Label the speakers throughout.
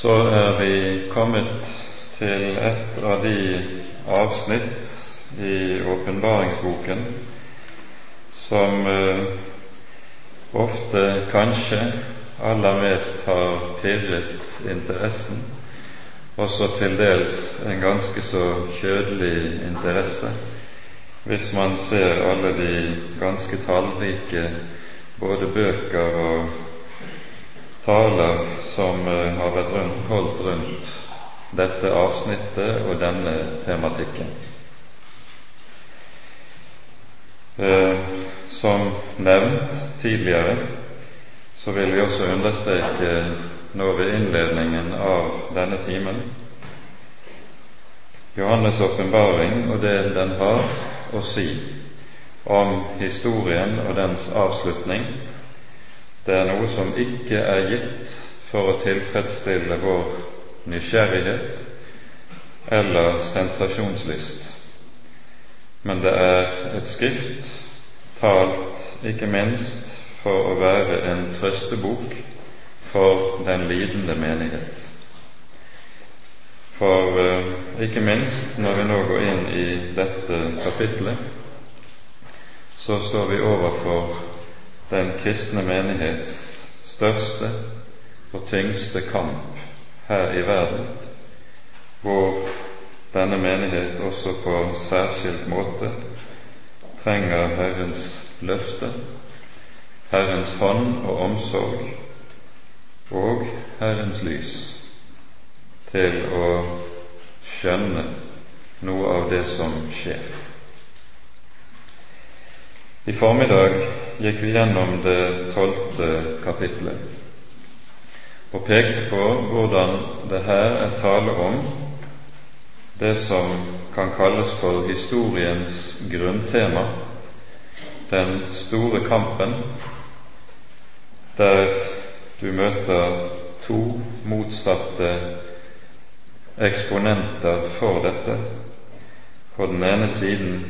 Speaker 1: så er vi kommet til et av de avsnitt i åpenbaringsboken som eh, ofte kanskje aller mest har pirret interessen, også til dels en ganske så kjødelig interesse, hvis man ser alle de ganske tallrike både bøker og taler som eh, har vært holdt rundt dette avsnittet og denne tematikken. Eh, som nevnt tidligere så vil vi også understreke nå ved innledningen av denne timen Johannes' åpenbaring og det den har å si om historien og dens avslutning det er noe som ikke er gitt for å tilfredsstille vår nysgjerrighet eller sensasjonslyst, men det er et skrift talt ikke minst for å være en trøstebok for den lidende menighet. For uh, ikke minst når vi nå går inn i dette kapitlet, så står vi overfor den kristne menighets største og tyngste kamp her i verden, hvor denne menighet også på særskilt måte trenger Herrens løfte, Herrens hånd og omsorg og Herrens lys til å skjønne noe av det som skjer. I formiddag gikk vi gjennom det tolvte kapitlet og pekte på hvordan det her er tale om det som kan kalles for historiens grunntema, den store kampen, der du møter to motsatte eksponenter for dette. På den ene siden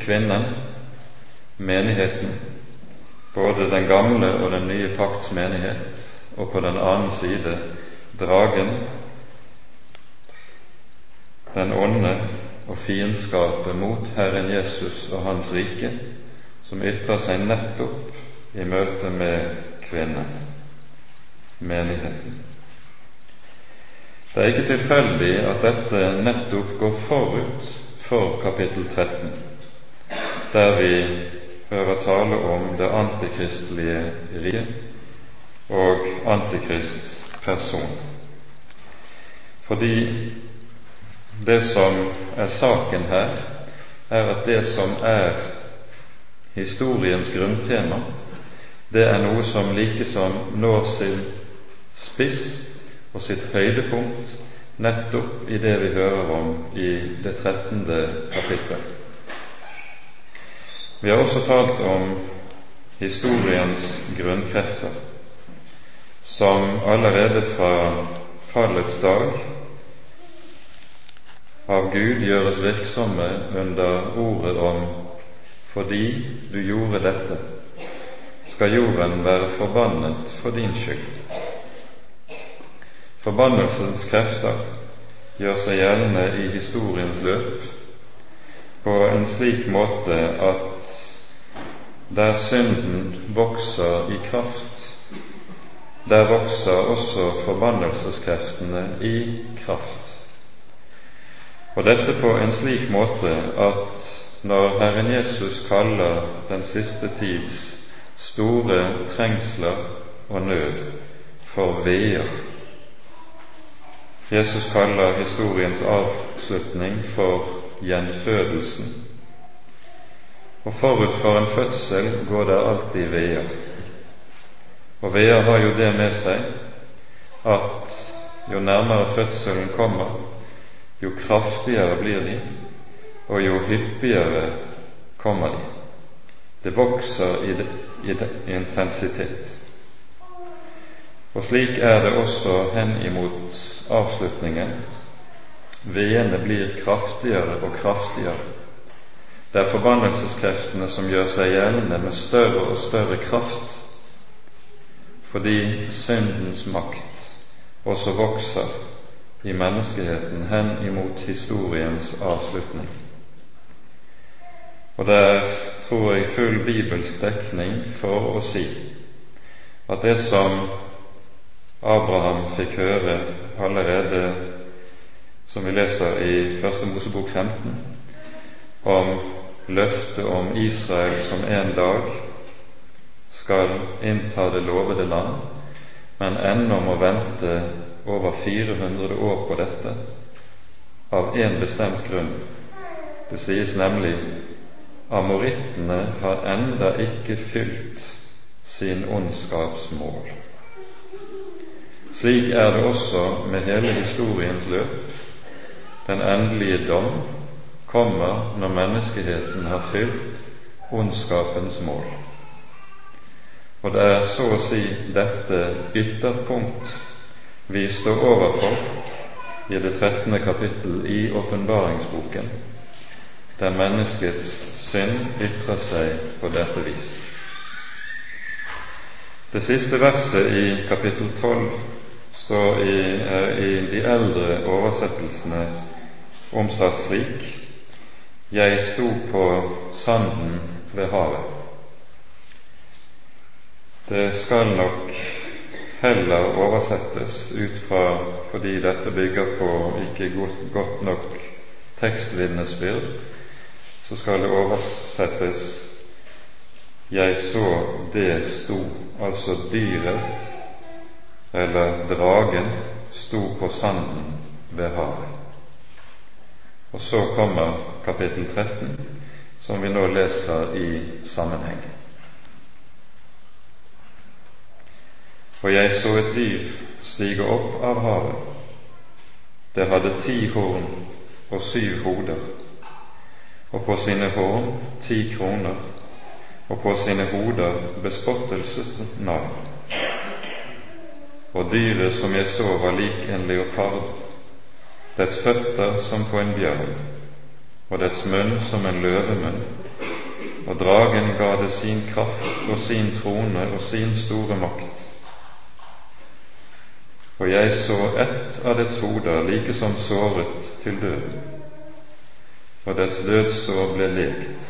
Speaker 1: kvinnen menigheten, både den gamle og den nye pakts menighet, og på den annen side dragen, den onde og fiendskapet mot Herren Jesus og Hans rike, som ytrer seg nettopp i møte med kvinnen, menigheten. Det er ikke tilfeldig at dette nettopp går forut for kapittel 13, der vi hører tale om det antikristelige riket og Antikrists person. Fordi det som er saken her, er at det som er historiens grunntema, det er noe som likesom når sin spiss og sitt høydepunkt nettopp i det vi hører om i det trettende kapittel. Vi har også talt om historiens grunnkrefter, som allerede fra fallets dag av Gud gjøres virksomme under ordet om fordi du gjorde dette, skal jorden være forbannet for din skyld. Forbannelsens krefter gjør seg gjeldende i historiens løp på en slik måte at der synden vokser i kraft, der vokser også forbannelseskreftene i kraft. Og dette på en slik måte at når Herren Jesus kaller den siste tids store trengsler og nød for veer Jesus kaller historiens avslutning for gjenfødelsen. Og forut for en fødsel går det alltid veier. Og veier har jo det med seg at jo nærmere fødselen kommer, jo kraftigere blir de, og jo hyppigere kommer de. Det vokser i, i intensitet. Og slik er det også hen imot avslutningen Veene blir kraftigere og kraftigere. Det er forbannelseskreftene som gjør seg gjeldende med større og større kraft, fordi syndens makt også vokser i menneskeheten hen imot historiens avslutning. Og det er, tror jeg, full bibelsk dekning for å si at det som Abraham fikk høre allerede, som vi leser i Første Mosebok 15, om løftet om Israel som en dag skal innta det lovede land, men ennå må vente over 400 år på dette, av én bestemt grunn. Det sies nemlig amorittene har enda ikke fylt sin ondskapsmål. Slik er det også med hele historiens løp. Den endelige dom kommer når menneskeheten har fylt ondskapens mål. Og det er så å si dette ytterpunkt vi står overfor i det trettende kapittel i åpenbaringsboken, der menneskets synd ytrer seg på dette vis. Det siste verset i kapittel 12 står i, i de eldre oversettelsene omsatt slik Jeg sto på sanden ved havet. Det skal nok heller oversettes ut fra fordi dette bygger på ikke godt nok tekstvitnesbyrd, så skal det oversettes 'Jeg så det sto', altså dyret eller dragen sto på sanden ved havet. Og så kommer kapittel 13, som vi nå leser i sammenheng. Og jeg så et dyr stige opp av havet. Det hadde ti horn og syv hoder og på sine horn ti kroner, og på sine hoder bespottelsesnavn. Og dyret som jeg så, var lik en leopard, dets føtter som på en bjørn, og dets munn som en løvemunn. Og dragen ga det sin kraft og sin trone og sin store makt. Og jeg så ett av dets hoder like som såret til døden og dets dødssår ble lekt,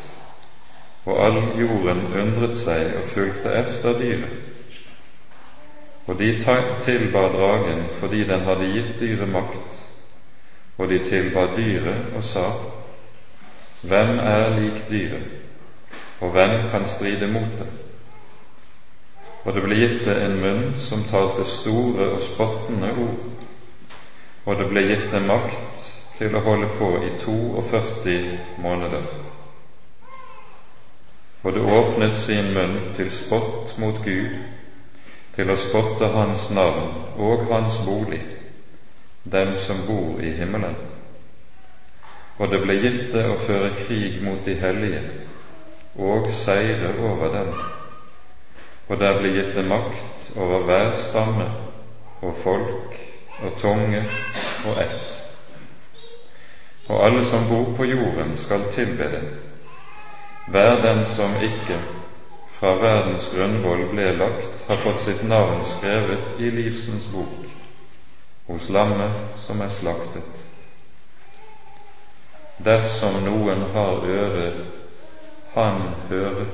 Speaker 1: og all jorden undret seg og fulgte efter dyret. Og de tilba dragen fordi den hadde gitt dyret makt, og de tilba dyret og sa:" Hvem er lik dyret, og hvem kan stride mot det? Og det ble gitt det en munn som talte store og spottende ord, og det ble gitt det makt til å holde på i 42 måneder. Og det åpnet sin munn til spott mot Gud, til å spotte Hans navn og Hans bolig, dem som bor i himmelen. Og det ble gitt det å føre krig mot de hellige og seire over dem. Og der ble gitt det makt over hver stamme og folk og tunge og ett og alle som bor på jorden, skal tilbe det. Hver den som ikke fra verdens grunnvoll ble lagt, har fått sitt navn skrevet i livsens bok hos lammet som er slaktet. Dersom noen har øre, han høre.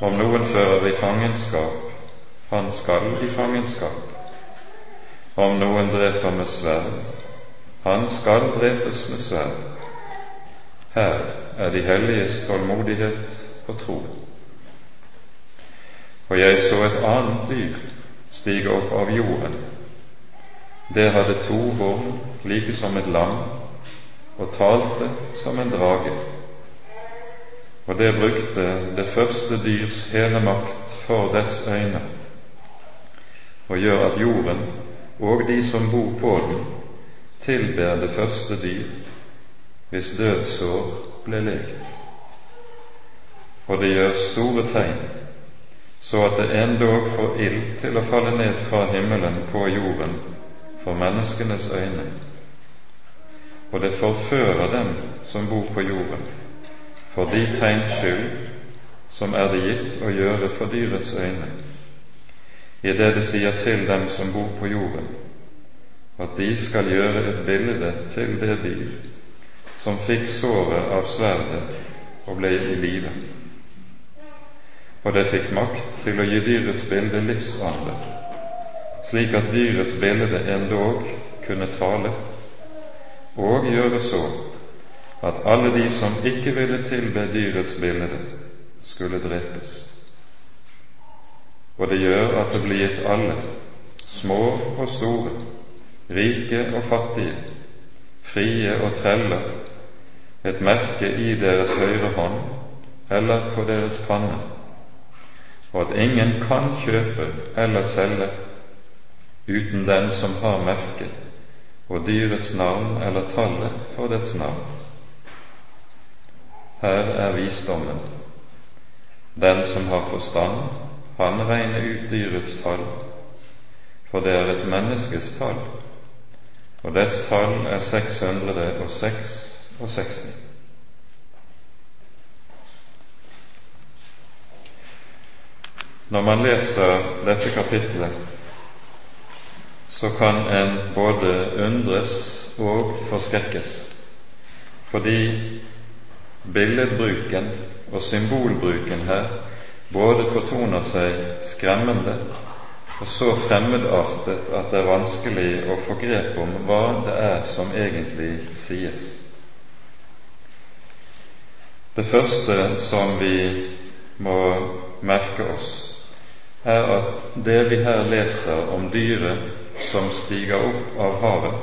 Speaker 1: Om noen fører i fangenskap, han skal i fangenskap. Om noen dreper med sverd, han skal drepes med sverd. Her er de helliges tålmodighet og tro. Og jeg så et annet dyr stige opp av jorden. Det hadde to horn like som et lam, og talte som en drage. Og det brukte det første dyrs hele makt for dets øyne, og gjør at jorden og de som bor på den, tilber det første dyr hvis dødsår ble lekt. Og det gjør store tegn, så at det endog får ild til å falle ned fra himmelen på jorden for menneskenes øyne. Og det forfører dem som bor på jorden, for de tegns skyld som er det gitt å gjøre for dyrets øyne. i det det sier til dem som bor på jorden, at de skal gjøre et bilde til det dyr som fikk såret av sverdet og ble i live. Og det fikk makt til å gi dyrets bilde livsånde, slik at dyrets bilde endog kunne tale, og gjøre så at alle de som ikke ville tilbe dyrets bilde, skulle drepes. Og det gjør at det blir gitt alle, små og store, rike og fattige, frie og treller, et merke i deres høyre hånd eller på deres panne, og at ingen kan kjøpe eller selge uten den som har merket og dyrets navn eller tallet for dets navn. Her er visdommen. Den som har forstand, han regner ut dyrets tall, for det er et menneskes tall, og dets tall er 666. Når man leser dette kapitlet, så kan en både undres og forskrekkes, fordi billedbruken og symbolbruken her både fortoner seg skremmende og så fremmedartet at det er vanskelig å få grep om hva det er som egentlig sies. Det første som vi må merke oss, er at det vi her leser om dyret som stiger opp av havet,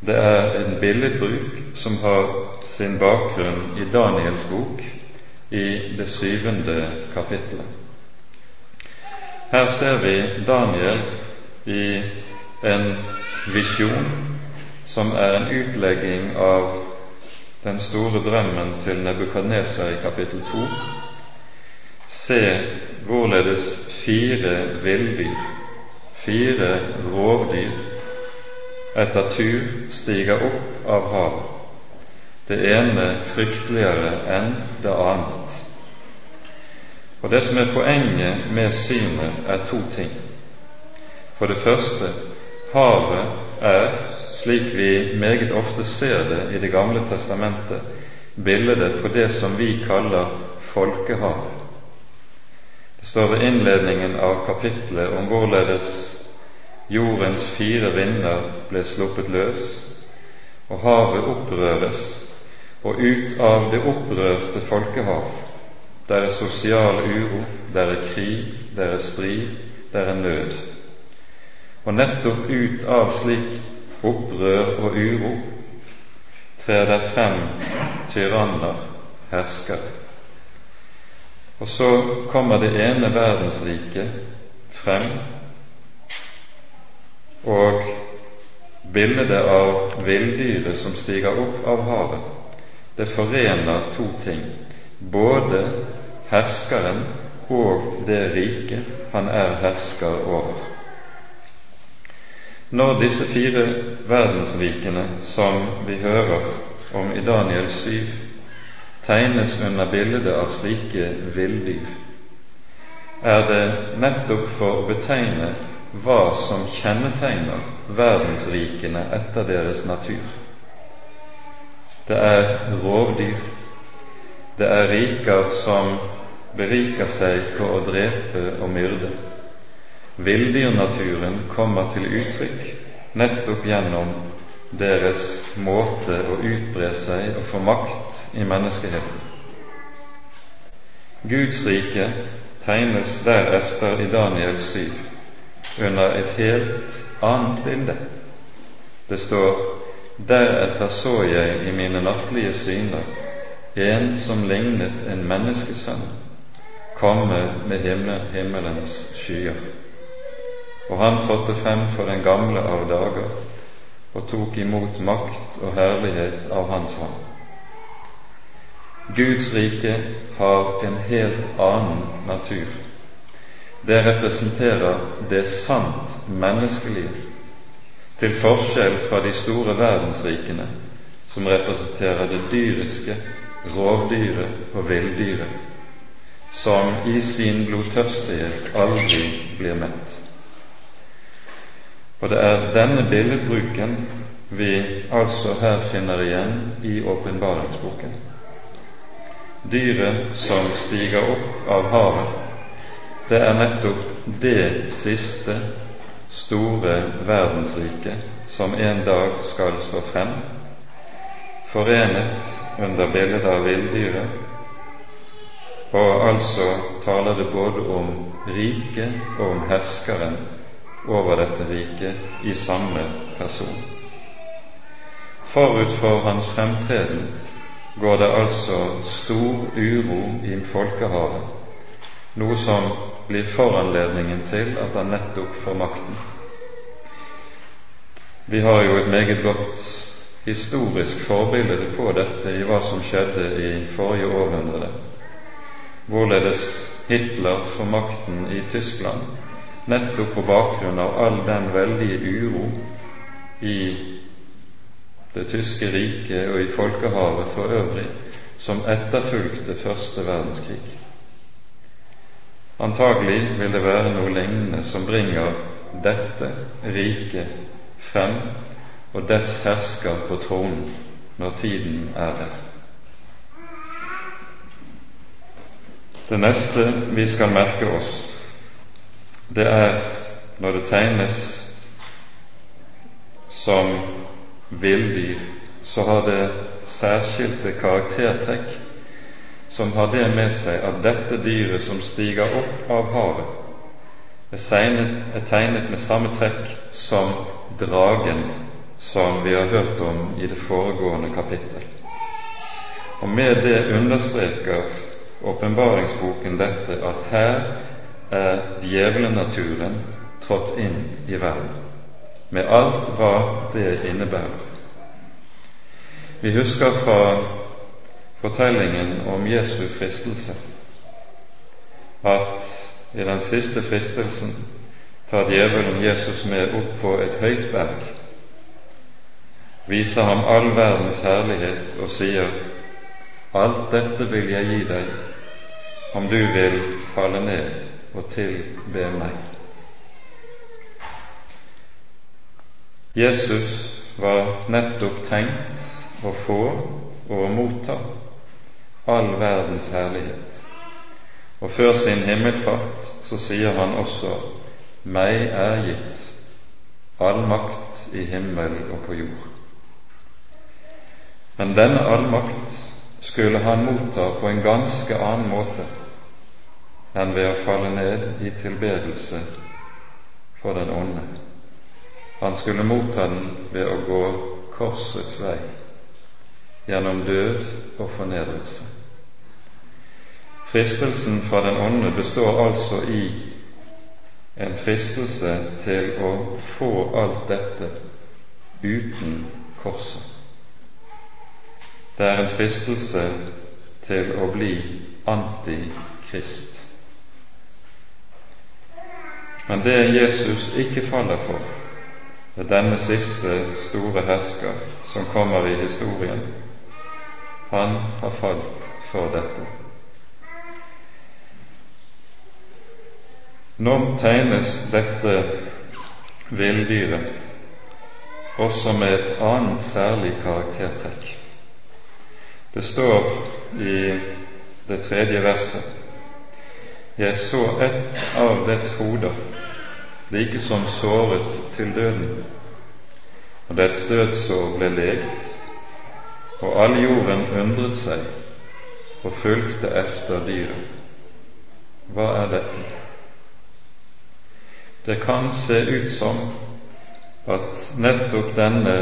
Speaker 1: det er en billedbruk som har sin bakgrunn i Daniels bok, i det syvende kapittelet. Her ser vi Daniel i en visjon som er en utlegging av den store drømmen til Nebukadneser i kapittel to. Se hvorledes fire villdyr, fire rovdyr, etter tur stiger opp av havet det ene frykteligere enn det annet. Og Det som er poenget med synet, er to ting. For det første havet er, slik vi meget ofte ser det i Det gamle testamentet, bildet på det som vi kaller folkehavet. Står ved innledningen av kapitlet om hvorledes jordens fire vinder ble sluppet løs, og havet opprøres og ut av det opprørte folkehav, der er sosial uro, der er krig, der er strid, der er nød. Og nettopp ut av slik opprør og uro trer der frem tyranner, herskere. Og så kommer det ene verdensriket frem, og bildet av villdyret som stiger opp av havet, det forener to ting, både herskeren og det riket han er hersker over. Når disse fire verdensrikene som vi hører om i Daniel 7, tegnes under bildet av slike villdyr, er det nettopp for å betegne hva som kjennetegner verdensrikene etter deres natur. Det er rovdyr. Det er riker som beriker seg på å drepe og myrde. Villdyrnaturen kommer til uttrykk nettopp gjennom deres måte å utbre seg og få makt i menneskeheten. Guds rike tegnes deretter i Daniel 7 under et helt annet bilde. Det står Deretter så jeg i mine nattlige syner en som lignet en menneskesønn, komme med himmel, himmelens skyer. Og han trådte frem for den gamle av dager og tok imot makt og herlighet av hans hånd. Guds rike har en helt annen natur. Det representerer det sant menneskelige til forskjell fra de store verdensrikene som representerer det dyriske, rovdyret og villdyret. som i sin blodtørstighet aldri blir mett. Og det er denne billedbruken vi altså her finner igjen i åpenbaringsboken. Dyret som stiger opp av havet, det er nettopp det siste store verdensriket som en dag skal stå frem, forenet under bildet av villdyret, og altså taler det både om riket og om herskeren over dette riket i samme person. Forut for hans fremtreden går det altså stor uro i folkehavet, noe som blir foranledningen til at han nettopp får makten. Vi har jo et meget godt historisk forbilde på dette i hva som skjedde i forrige århundre, hvorledes Hitler får makten i Tyskland nettopp på bakgrunn av all den veldige uro i det tyske riket og i folkehavet for øvrig som etterfulgte første verdenskrig. Antagelig vil det være noe lignende som bringer dette riket frem og dets hersker på tronen når tiden er der. Det neste vi skal merke oss, det er når det tegnes som villdyr, så har det særskilte karaktertrekk som har det med seg at dette dyret som stiger opp av havet, er, segnet, er tegnet med samme trekk som dragen som vi har hørt om i det foregående kapittel. Og med det understreker åpenbaringsboken dette at her er djevelenaturen trådt inn i verden, med alt hva det innebærer. Vi husker fra fortellingen om Jesu fristelse at i den siste fristelsen tar djevelen Jesus med opp på et høyt berg, viser ham all verdens herlighet og sier alt dette vil jeg gi deg om du vil falle ned og tilbe meg. Jesus var nettopp tenkt å få og å motta all verdens herlighet. Og før sin himmelfart så sier han også meg er gitt all makt i himmel og på jord. Men denne allmakt skulle han motta på en ganske annen måte enn ved å falle ned i tilbedelse for den onde. Han skulle motta den ved å gå korsets vei, gjennom død og fornedrelse. Fristelsen fra den onde består altså i en fristelse til å få alt dette uten korset. Det er en fristelse til å bli antikrist. Men det Jesus ikke faller for, er denne siste store hersker som kommer i historien. Han har falt for dette. Nå tegnes dette villdyret også med et annet særlig karaktertrekk. Det står i det tredje verset Jeg så ett av dets hoder, like som såret til døden, og dets dødssår ble legt, og all jorden undret seg og fulgte efter dyret. Hva er dette? Det kan se ut som at nettopp denne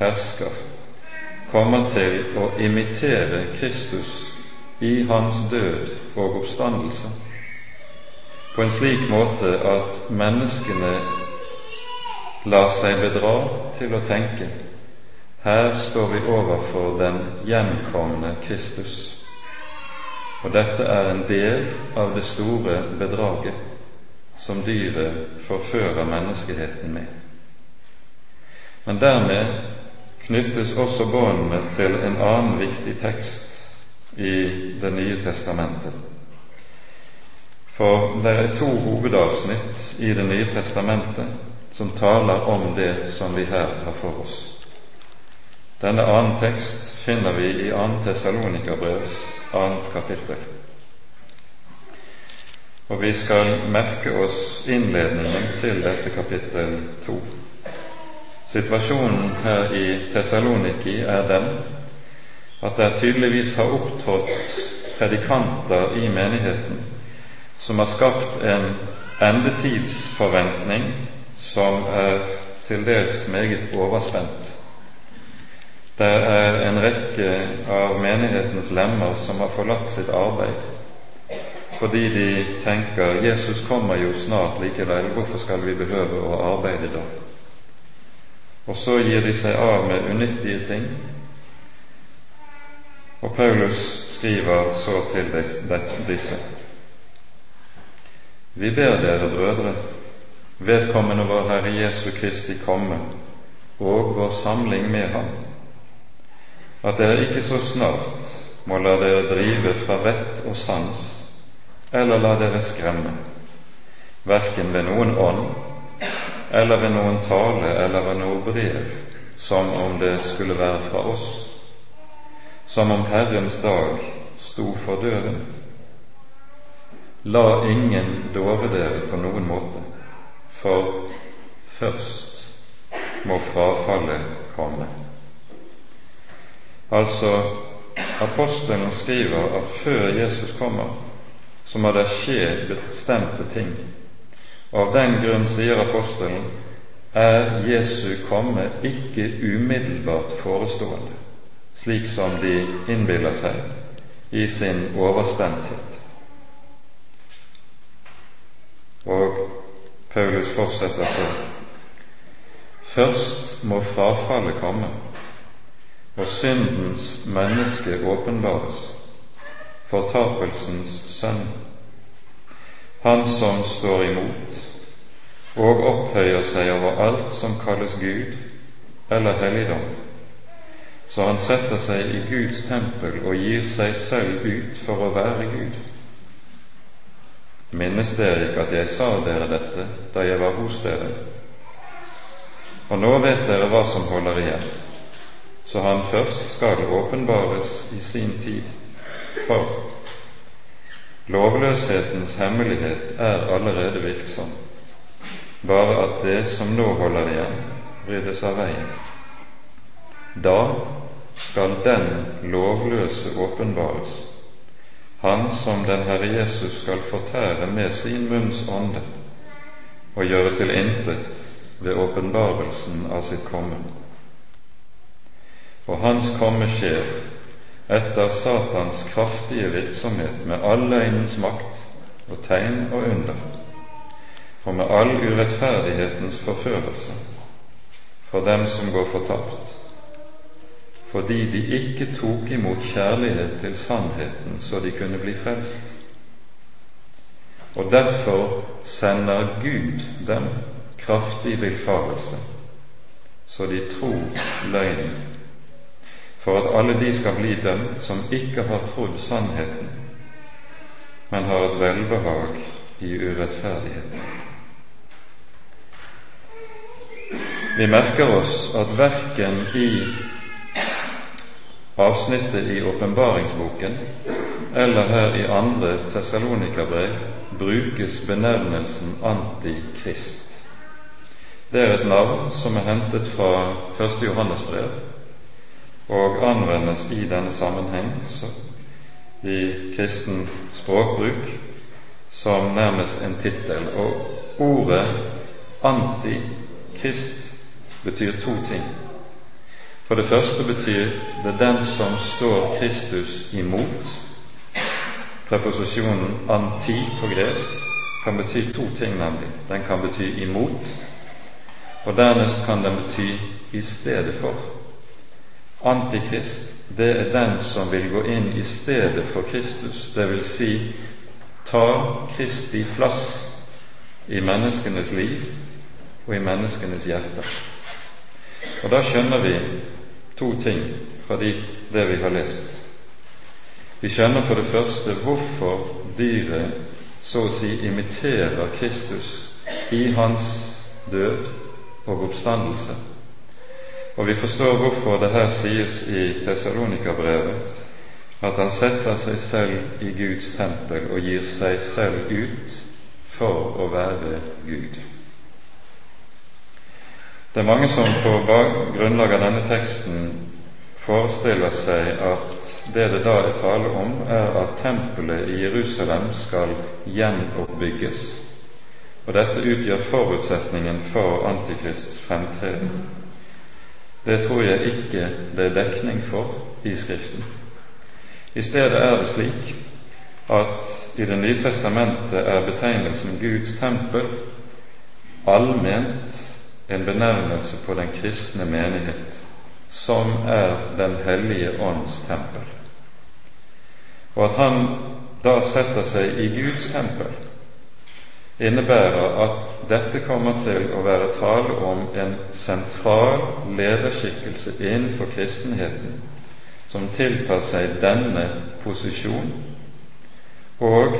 Speaker 1: hersker kommer til å imitere Kristus i hans død og oppstandelse på en slik måte at menneskene lar seg bedra til å tenke. Her står vi overfor den gjenkomne Kristus, og dette er en del av det store bedraget som dyret forfører menneskeheten med. Men dermed knyttes også båndene til en annen viktig tekst i Det nye testamentet, For det er to hovedavsnitt i Det nye testamentet som taler om det som vi her har for oss. Denne annen tekst finner vi i 2. Tessalonikabrevs annet kapittel. Og vi skal merke oss innledningen til dette kapittel to. Situasjonen her i Tessaloniki er den at det tydeligvis har opptrådt predikanter i menigheten som har skapt en endetidsforventning som er til dels meget overspent. Det er en rekke av menighetens lemmer som har forlatt sitt arbeid fordi de tenker Jesus kommer jo snart likevel, hvorfor skal vi behøve å arbeide da? Og så gir de seg av med unyttige ting. Og Paulus skriver så til disse. Vi ber dere, brødre, vedkommende vår Herre Jesu Kristi komme og vår samling med Ham, at dere ikke så snart må la dere drive fra vett og sans, eller la dere skremme, verken ved noen ånd, eller ved noen tale eller ved noe brev, som om det skulle være fra oss, som om Herrens dag sto for døren. La ingen dåre dere på noen måte, for først må frafallet komme. Altså, apostelen skriver at før Jesus kommer, så må det skje bestemte ting. Og av den grunn, sier apostelen, er Jesu komme ikke umiddelbart forestående, slik som de innbiller seg i sin overspenthet. Og Paulus fortsetter så. Først må frafallet komme, og syndens menneske åpenbares, fortapelsens sønn, han som står imot og opphøyer seg over alt som kalles Gud eller helligdom, så han setter seg i Guds tempel og gir seg selv ut for å være Gud. Minnes dere ikke at jeg sa dere dette da jeg var hos dere? Og nå vet dere hva som holder igjen, så han først skal åpenbares i sin tid. For lovløshetens hemmelighet er allerede virksom, bare at det som nå holder igjen, ryddes av veien. Da skal den lovløse åpenbares, han som den Herre Jesus skal fortære med sin munns ånde og gjøre til intet ved åpenbarelsen av sitt komme. Og hans komme skjer etter Satans kraftige virksomhet med all løgnens makt og tegn og under, og med all urettferdighetens forførelse for dem som går fortapt, fordi de ikke tok imot kjærlighet til sannheten så de kunne bli frelst. Og derfor sender Gud dem kraftig villfarelse, så de tror løgnen, for at alle de skal bli dømt som ikke har trodd sannheten, men har et velbehag i urettferdigheten. Vi merker oss at verken i avsnittet i åpenbaringsboken eller her i andre Tessalonikerbrev brukes benevnelsen antikrist. Det er et navn som er hentet fra første Johannesbrev og anvendes i denne sammenheng i kristen språkbruk som nærmest en tittel. Og ordet antikrist betyr to ting. For det første betyr det 'den som står Kristus imot'. Preposisjonen 'anti' på gresk kan bety to ting, nemlig. Den kan bety imot, og dernest kan den bety i stedet for. Antikrist, det er den som vil gå inn i stedet for Kristus, vil si ta Kristi plass i menneskenes liv og i menneskenes hjerter. Og da skjønner vi to ting fra de, det vi har lest. Vi skjønner for det første hvorfor dyret så å si imiterer Kristus i hans død og oppstandelse. Og vi forstår hvorfor det her sies i Tessalonika-brevet at han setter seg selv i Guds tempel og gir seg selv ut for å være Gud. Det er mange som på grunnlag av denne teksten forestiller seg at det det da er tale om, er at tempelet i Jerusalem skal gjenoppbygges, og dette utgjør forutsetningen for Antikrists fremtreden. Det tror jeg ikke det er dekning for i Skriften. I stedet er det slik at i Det nye testamentet er betegnelsen Guds tempel allment en benevnelse på den kristne menighet, som er Den hellige ånds tempel. Og at han da setter seg i Guds tempel, innebærer at dette kommer til å være tale om en sentral lederskikkelse innenfor kristenheten som tiltar seg denne posisjon, og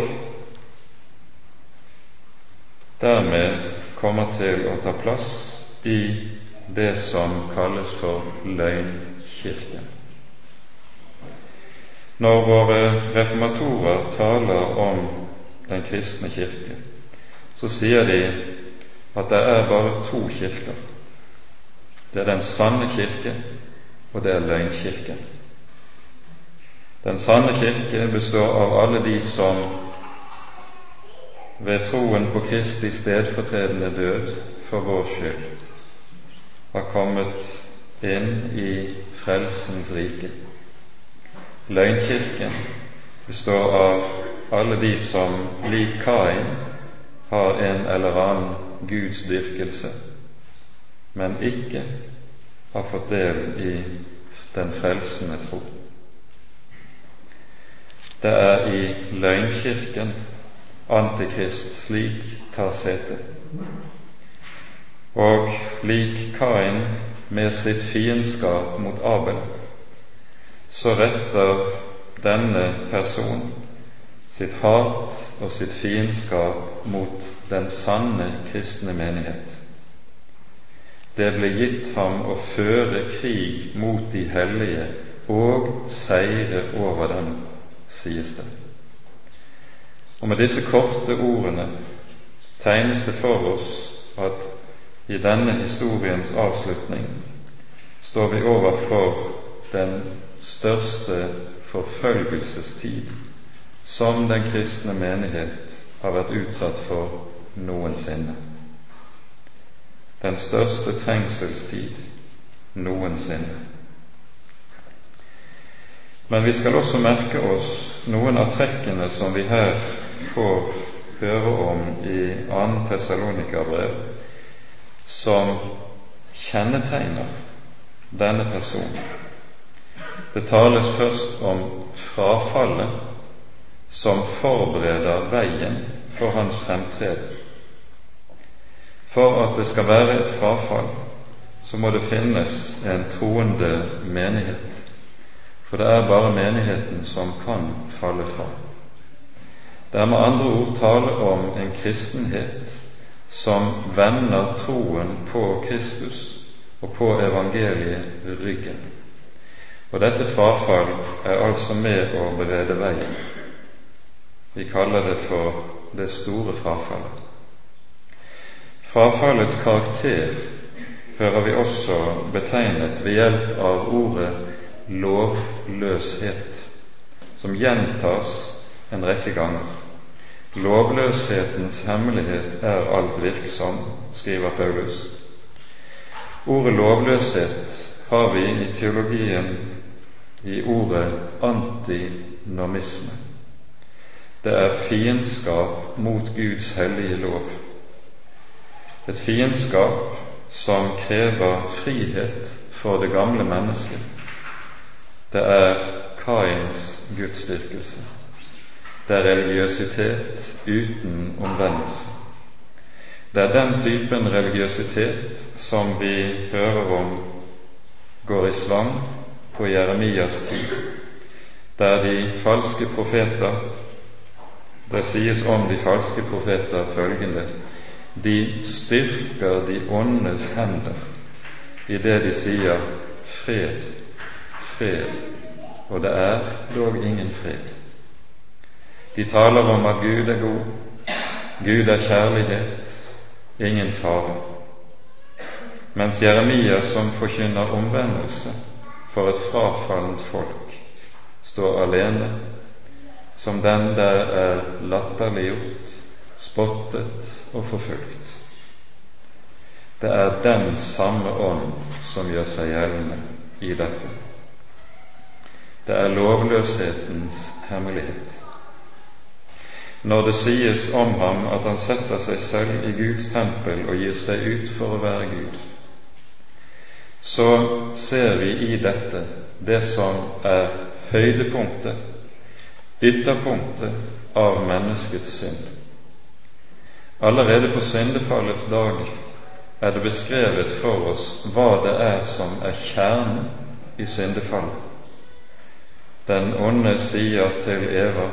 Speaker 1: dermed kommer til å ta plass i det som kalles for løgnkirken. Når våre reformatorer taler om den kristne kirke, så sier de at det er bare to kirker. Det er den sanne kirke, og det er løgnkirken. Den sanne kirke består av alle de som ved troen på Kristi stedfortredende død for vår skyld har kommet inn i frelsens rike. Løgnkirken består av alle de som lik Kain har en eller annen gudsdyrkelse, men ikke har fått del i den frelsende tro. Det er i løgnkirken Antikrist slik tar sete. Og lik Kain med sitt fiendskap mot Abel, så retter denne person sitt hat og sitt fiendskap mot den sanne kristne menighet. Det ble gitt ham å føre krig mot de hellige og seire over dem, sies det. Og med disse korte ordene tegnes det for oss at i denne historiens avslutning står vi overfor den største forfølgelsestid som den kristne menighet har vært utsatt for noensinne. Den største trengselstid noensinne. Men vi skal også merke oss noen av trekkene som vi her får høre om i 2. Tessalonika-brev, som kjennetegner denne personen. Det tales først om frafallet som forbereder veien for hans fremtreden. For at det skal være et frafall, så må det finnes en troende menighet. For det er bare menigheten som kan falle fra. Det er med andre ord tale om en kristenhet som vender troen på Kristus og på evangeliet ryggen. Og dette frafall er altså med å berede veien vi kaller det for det store frafallet. Frafallets karakter hører vi også betegnet ved hjelp av ordet lovløshet, som gjentas en rekke ganger. Lovløshetens hemmelighet er alt virksom, skriver Paulus. Ordet lovløshet har vi i teologien i ordet antinomisme. Det er fiendskap mot Guds hellige lov. Et fiendskap som krever frihet for det gamle mennesket. Det er Kains gudsdyrkelse. Det er religiøsitet uten omvendelse. Det er den typen religiøsitet som vi hører om går i svang på Jeremias tid, der de falske profeter Det sies om de falske profeter følgende de styrker de åndes hender i det de sier fred, fred, og det er dog ingen fred. De taler om at Gud er god, Gud er kjærlighet, ingen fare. Mens Jeremia, som forkynner omvendelse for et frafallent folk, står alene som den der er latterliggjort, spottet og forfulgt. Det er den samme ånd som gjør seg gjeldende i dette. Det er lovløshetens hemmelighet. Når det sies om ham at han setter seg selv i Guds tempel og gir seg ut for å være Gud, så ser vi i dette det som er høydepunktet, ytterpunktet av menneskets synd. Allerede på syndefallets dag er det beskrevet for oss hva det er som er kjernen i syndefallet. Den onde sier til Eva,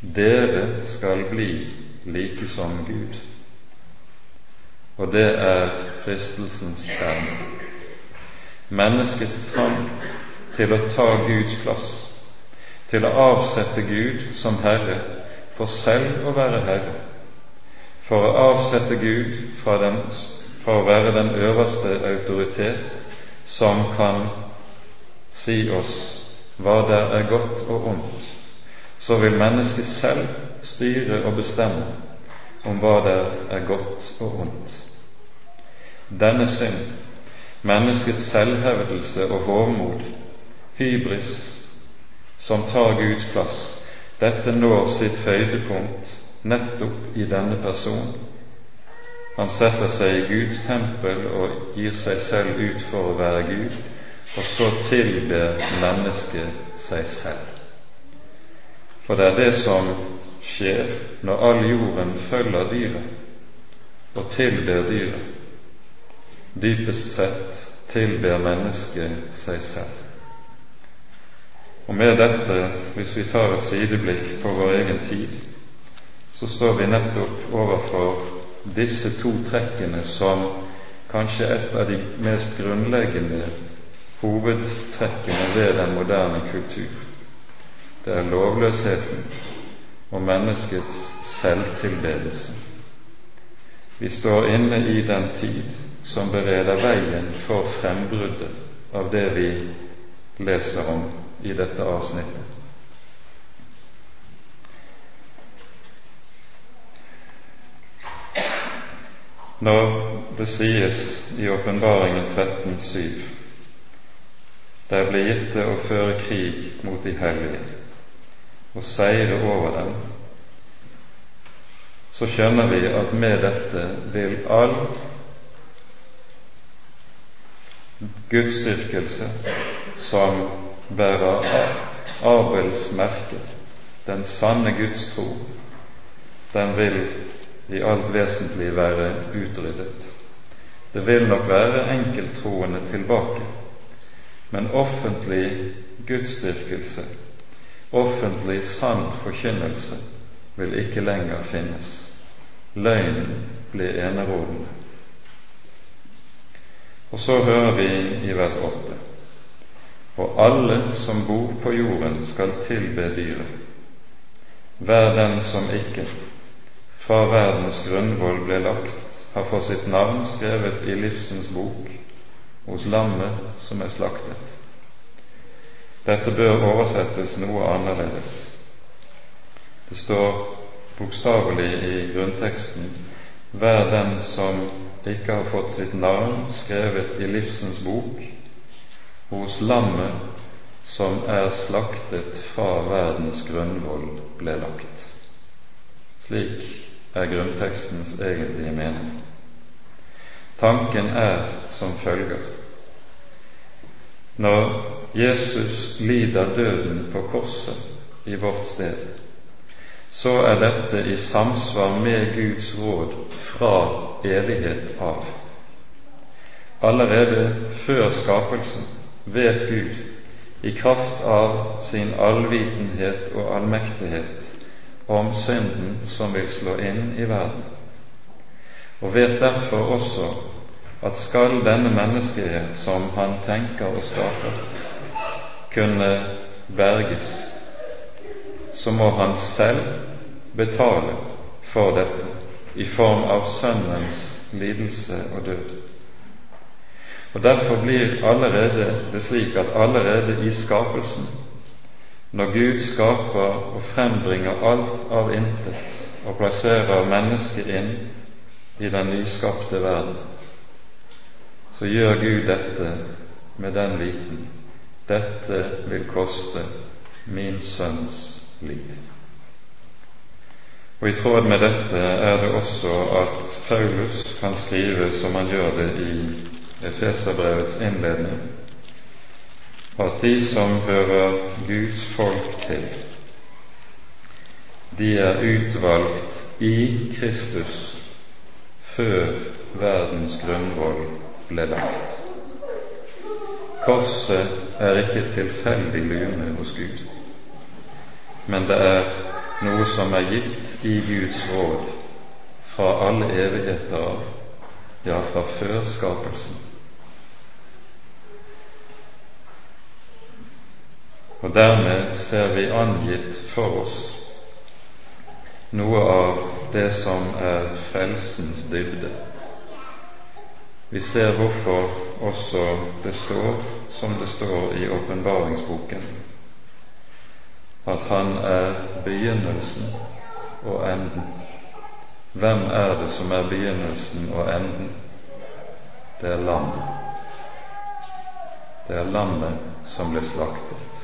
Speaker 1: dere skal bli like som Gud. Og det er fristelsens kjerne. Menneskets trang til å ta Guds plass, til å avsette Gud som Herre, for selv å være Herre for å avsette Gud fra, den, fra å være den øverste autoritet som kan si oss hva der er godt og ondt, så vil mennesket selv styre og bestemme om hva der er godt og ondt. Denne synd, menneskets selvhevdelse og hovmod, hybris, som tar Guds plass, dette når sitt høydepunkt nettopp i denne personen. Han setter seg i Guds tempel og gir seg selv ut for å være Gud, og så tilber mennesket seg selv. For det er det som skjer når all jorden følger dyret og tilber dyret. Dypest sett tilber mennesket seg selv. Og med dette, hvis vi tar et sideblikk på vår egen tid, så står vi nettopp overfor disse to trekkene som kanskje et av de mest grunnleggende hovedtrekkene ved den moderne kultur. Det er lovløsheten og menneskets selvtilbedelse. Vi står inne i den tid som bereder veien for frembruddet av det vi leser om i dette avsnittet. når det sies i Åpenbaringen 13,7 der ble gitt det å føre krig mot de hellige og seire over dem, så skjønner vi at med dette vil all gudsdyrkelse som bærer Abels merke, den sanne Guds tro, den vil i alt vesentlig være utryddet. Det vil nok være enkelttroende tilbake, men offentlig gudsdyrkelse, offentlig sann forkynnelse, vil ikke lenger finnes. Løgnen blir enerådende. Og så hører vi i vers 8.: Og alle som bor på jorden, skal tilbe dyret. Hver den som ikke fra verdens grunnvoll ble lagt, har fått sitt navn skrevet i livsens bok hos lammet som er slaktet. Dette bør oversettes noe annerledes. Det står bokstavelig i grunnteksten Vær den som ikke har fått sitt navn skrevet i livsens bok hos lammet som er slaktet fra verdens grunnvoll ble lagt. Slik er grunntekstens egentlige mening. Tanken er som følger Når Jesus lider døden på korset i vårt sted, så er dette i samsvar med Guds råd fra evighet av. Allerede før skapelsen vet Gud, i kraft av sin allvitenhet og allmektighet, om synden som vil slå inn i verden, og vet derfor også at skal denne menneskehet som han tenker og skape, kunne berges, så må han selv betale for dette i form av Sønnens lidelse og død. Og Derfor blir allerede det slik at allerede i skapelsen, når Gud skaper og frembringer alt av intet og plasserer mennesket inn i den nyskapte verden, så gjør Gud dette med den viten dette vil koste min sønns liv. Og I tråd med dette er det også at Paulus kan skrive som han gjør det i Efeserbrevets innledning, at de som hører Guds folk til, de er utvalgt i Kristus før verdens grunnvoll ble lagt. Korset er ikke tilfeldig lune hos Gud, men det er noe som er gitt i Guds råd fra alle evigheter av, ja, fra før skapelsen. Og dermed ser vi angitt for oss noe av det som er frelsens dybde vi ser hvorfor også det står som det står i åpenbaringsboken, at han er begynnelsen og enden. Hvem er det som er begynnelsen og enden? Det er lammet. Det er lammet som ble slaktet.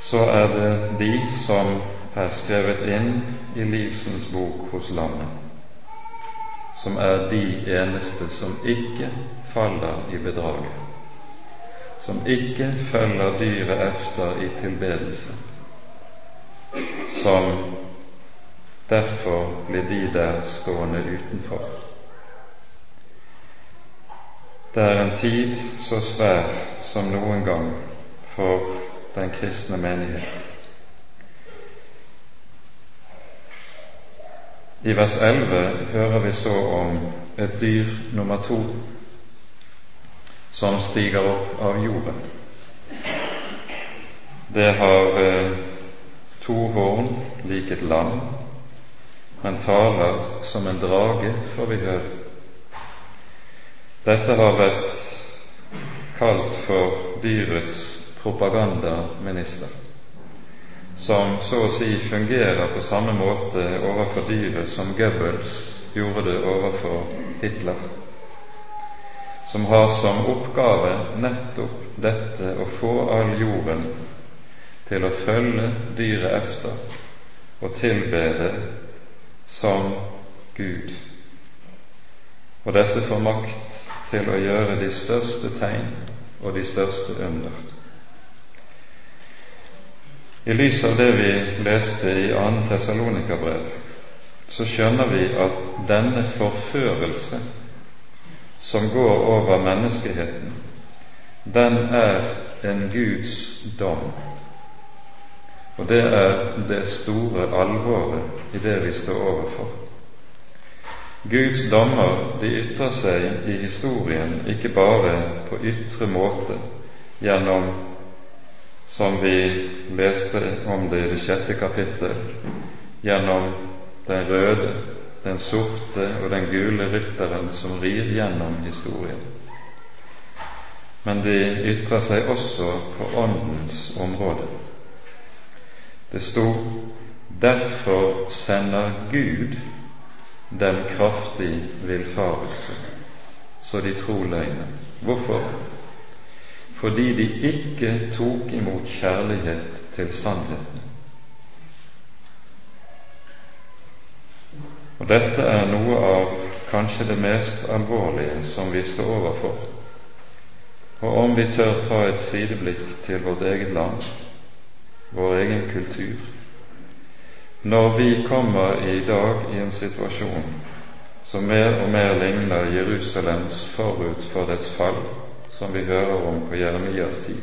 Speaker 1: Så er det de som er skrevet inn i livsens bok hos lammet som er de eneste som ikke faller i bedraget, som ikke følger dyret efter i tilbedelse, som derfor blir de der stående utenfor. Det er en tid så svær som noen gang for den kristne menighet. I vers 11 hører vi så om et dyr nummer to som stiger opp av jorden. Det har eh, to horn lik et lam, men taler som en drage, får vi høre. Dette har vært kalt for dyrets propagandaminister som så å si fungerer på samme måte overfor dyret som Goebbels gjorde det overfor Hitler, som har som oppgave nettopp dette å få all jorden til å følge dyret efter og tilbe det som Gud. Og dette får makt til å gjøre de største tegn og de største under. I lys av det vi leste i 2. Tessalonika-brev, så skjønner vi at denne forførelse som går over menneskeheten, den er en Guds dom. Og det er det store alvoret i det vi står overfor. Guds dommer de ytrer seg i historien ikke bare på ytre måte gjennom som vi leste om det i det sjette kapittel, gjennom den røde, den sorte og den gule rytteren som rir gjennom historien. Men de ytrer seg også på Åndens område. Det sto derfor sender Gud dem kraftig villfarelse, så de tror løgnen. Hvorfor? Fordi de ikke tok imot kjærlighet til sannheten. Og Dette er noe av kanskje det mest alvorlige som vi står overfor. Og om vi tør ta et sideblikk til vårt eget land, vår egen kultur Når vi kommer i dag i en situasjon som mer og mer ligner Jerusalems forut for dets fall, som vi hører om på Jeremias tid,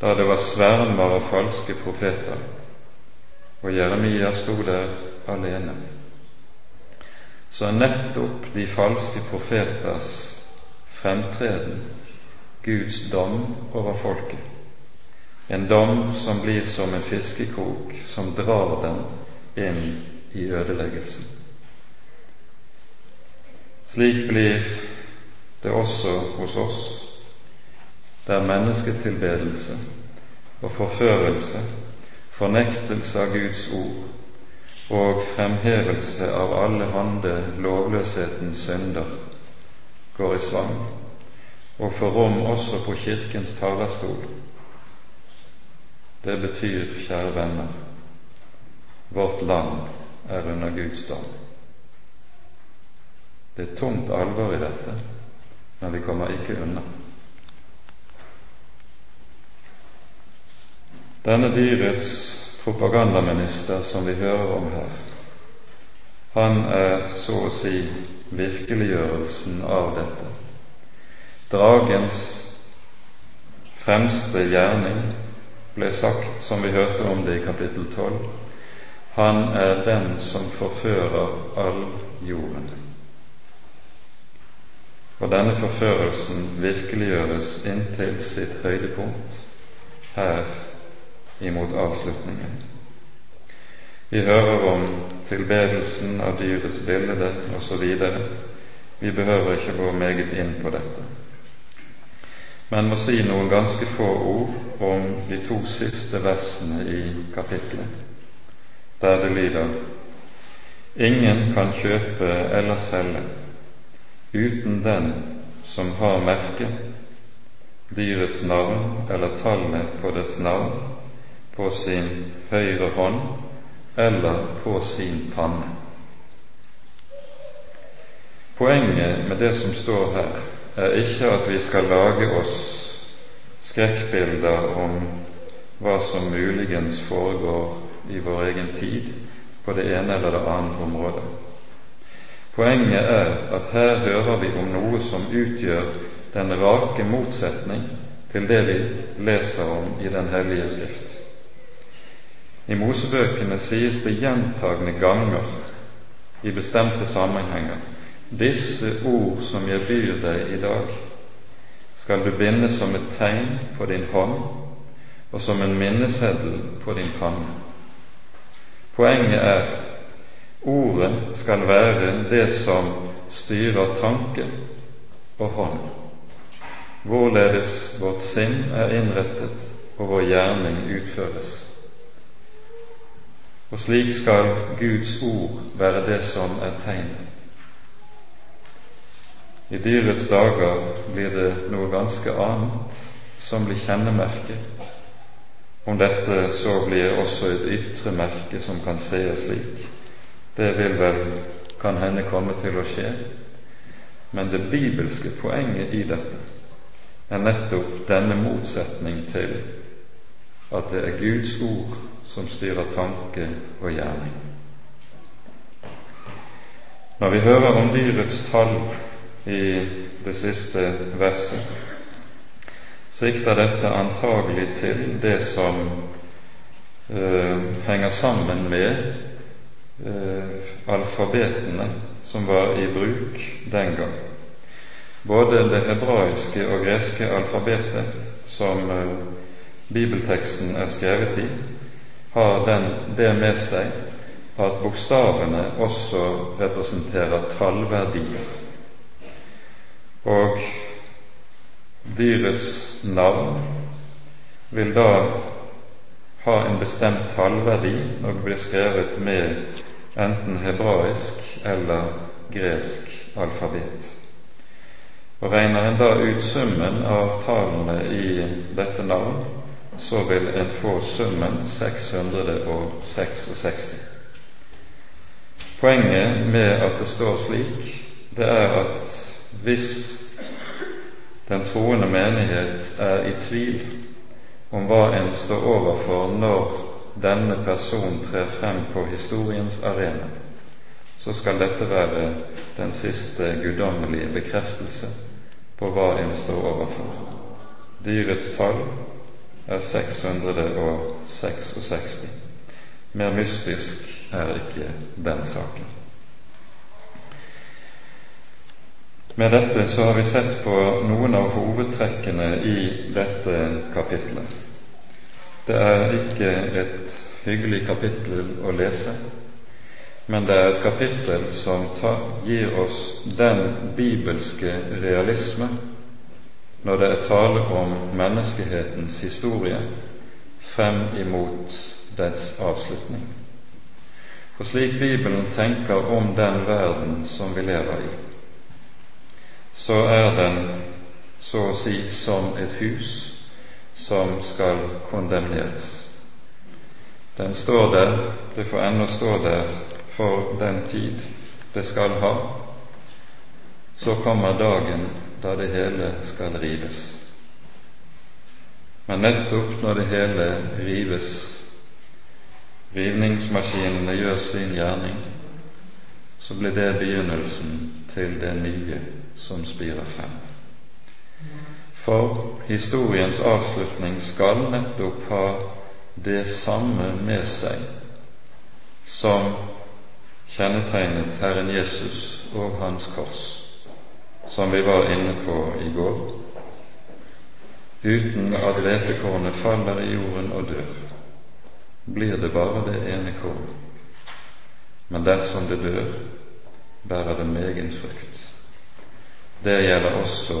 Speaker 1: da det var svermer av falske profeter, og Jeremia sto der alene. Så er nettopp de falske profeters fremtreden Guds dom over folket. En dom som blir som en fiskekrok som drar dem inn i ødeleggelsen. Slik blir det også hos oss, der mennesketilbedelse og forførelse, fornektelse av Guds ord og fremhevelse av alle hande lovløshetens synder går i svang og får rom også på Kirkens talerstol. Det betyr, kjære venner, vårt land er under Guds dom. Det er tungt alvor i dette, men vi kommer ikke unna. Denne dyrets propagandaminister som vi hører om her, han er så å si virkeliggjørelsen av dette. Dragens fremste gjerning ble sagt, som vi hørte om det i kapittel 12, han er den som forfører all jorden. Og denne forførelsen virkeliggjøres inntil sitt høydepunkt her imot avslutningen. Vi hører om tilbedelsen av dyrets bilde osv. Vi behøver ikke gå meget inn på dette, men må si noen ganske få ord om de to siste versene i kapittelet, der det lyder Ingen kan kjøpe eller selge uten den som har merket, dyrets navn eller tallet på dets navn, på sin høyre hånd eller på sin panne. Poenget med det som står her, er ikke at vi skal lage oss skrekkbilder om hva som muligens foregår i vår egen tid på det ene eller det andre området. Poenget er at her hører vi om noe som utgjør den rake motsetning til det vi leser om i Den hellige skrift. I Mosebøkene sies det gjentagende ganger i bestemte sammenhenger disse ord som jeg byr deg i dag, skal du binde som et tegn på din hånd og som en minneseddel på din panne. Poenget er Ordet skal være det som styrer tanken og hånden, hvorledes vårt sinn er innrettet og vår gjerning utføres. Og slik skal Guds ord være det som er tegnet. I dyrets dager blir det noe ganske annet som blir kjennemerket. Om dette så blir også et ytre merke som kan sees slik. Det vil vel kan hende komme til å skje, men det bibelske poenget i dette er nettopp denne motsetning til at det er Guds ord som styrer tanke og gjerning. Når vi hører om dyrets tall i det siste verset, sikter dette antagelig til det som uh, henger sammen med alfabetene som var i bruk den gang. Både det hebraiske og greske alfabetet som eh, bibelteksten er skrevet i, har den, det med seg at bokstavene også representerer tallverdier. Og dyrets navn vil da ha en bestemt tallverdi når det blir skrevet med enten hebraisk eller gresk alfabet. Og Regner en da ut summen av tallene i dette navn, så vil en få summen 666. Poenget med at det står slik, det er at hvis den troende menighet er i tvil om hva en står overfor når denne personen trer frem på historiens arena, så skal dette være den siste guddommelige bekreftelse på hva en står overfor. Dyrets tall er 666. Mer mystisk er ikke den saken. Med dette så har vi sett på noen av hovedtrekkene i dette kapitlet. Det er ikke et hyggelig kapittel å lese, men det er et kapittel som tar, gir oss den bibelske realisme når det er tale om menneskehetens historie frem imot dens avslutning. For slik Bibelen tenker om den verden som vi lever i, så er den så å si som et hus som skal kondemneres. Den står der, det får ennå stå der for den tid det skal ha. Så kommer dagen da det hele skal rives. Men nettopp når det hele rives, rivningsmaskinene gjør sin gjerning, så blir det begynnelsen til det nye som spirer frem. For historiens avslutning skal nettopp ha det samme med seg som kjennetegnet Herren Jesus og Hans kors, som vi var inne på i går. Uten at hvetekornet faller i jorden og dør, blir det bare det ene korn. Men dersom det dør, bærer det megen frukt. Det gjelder også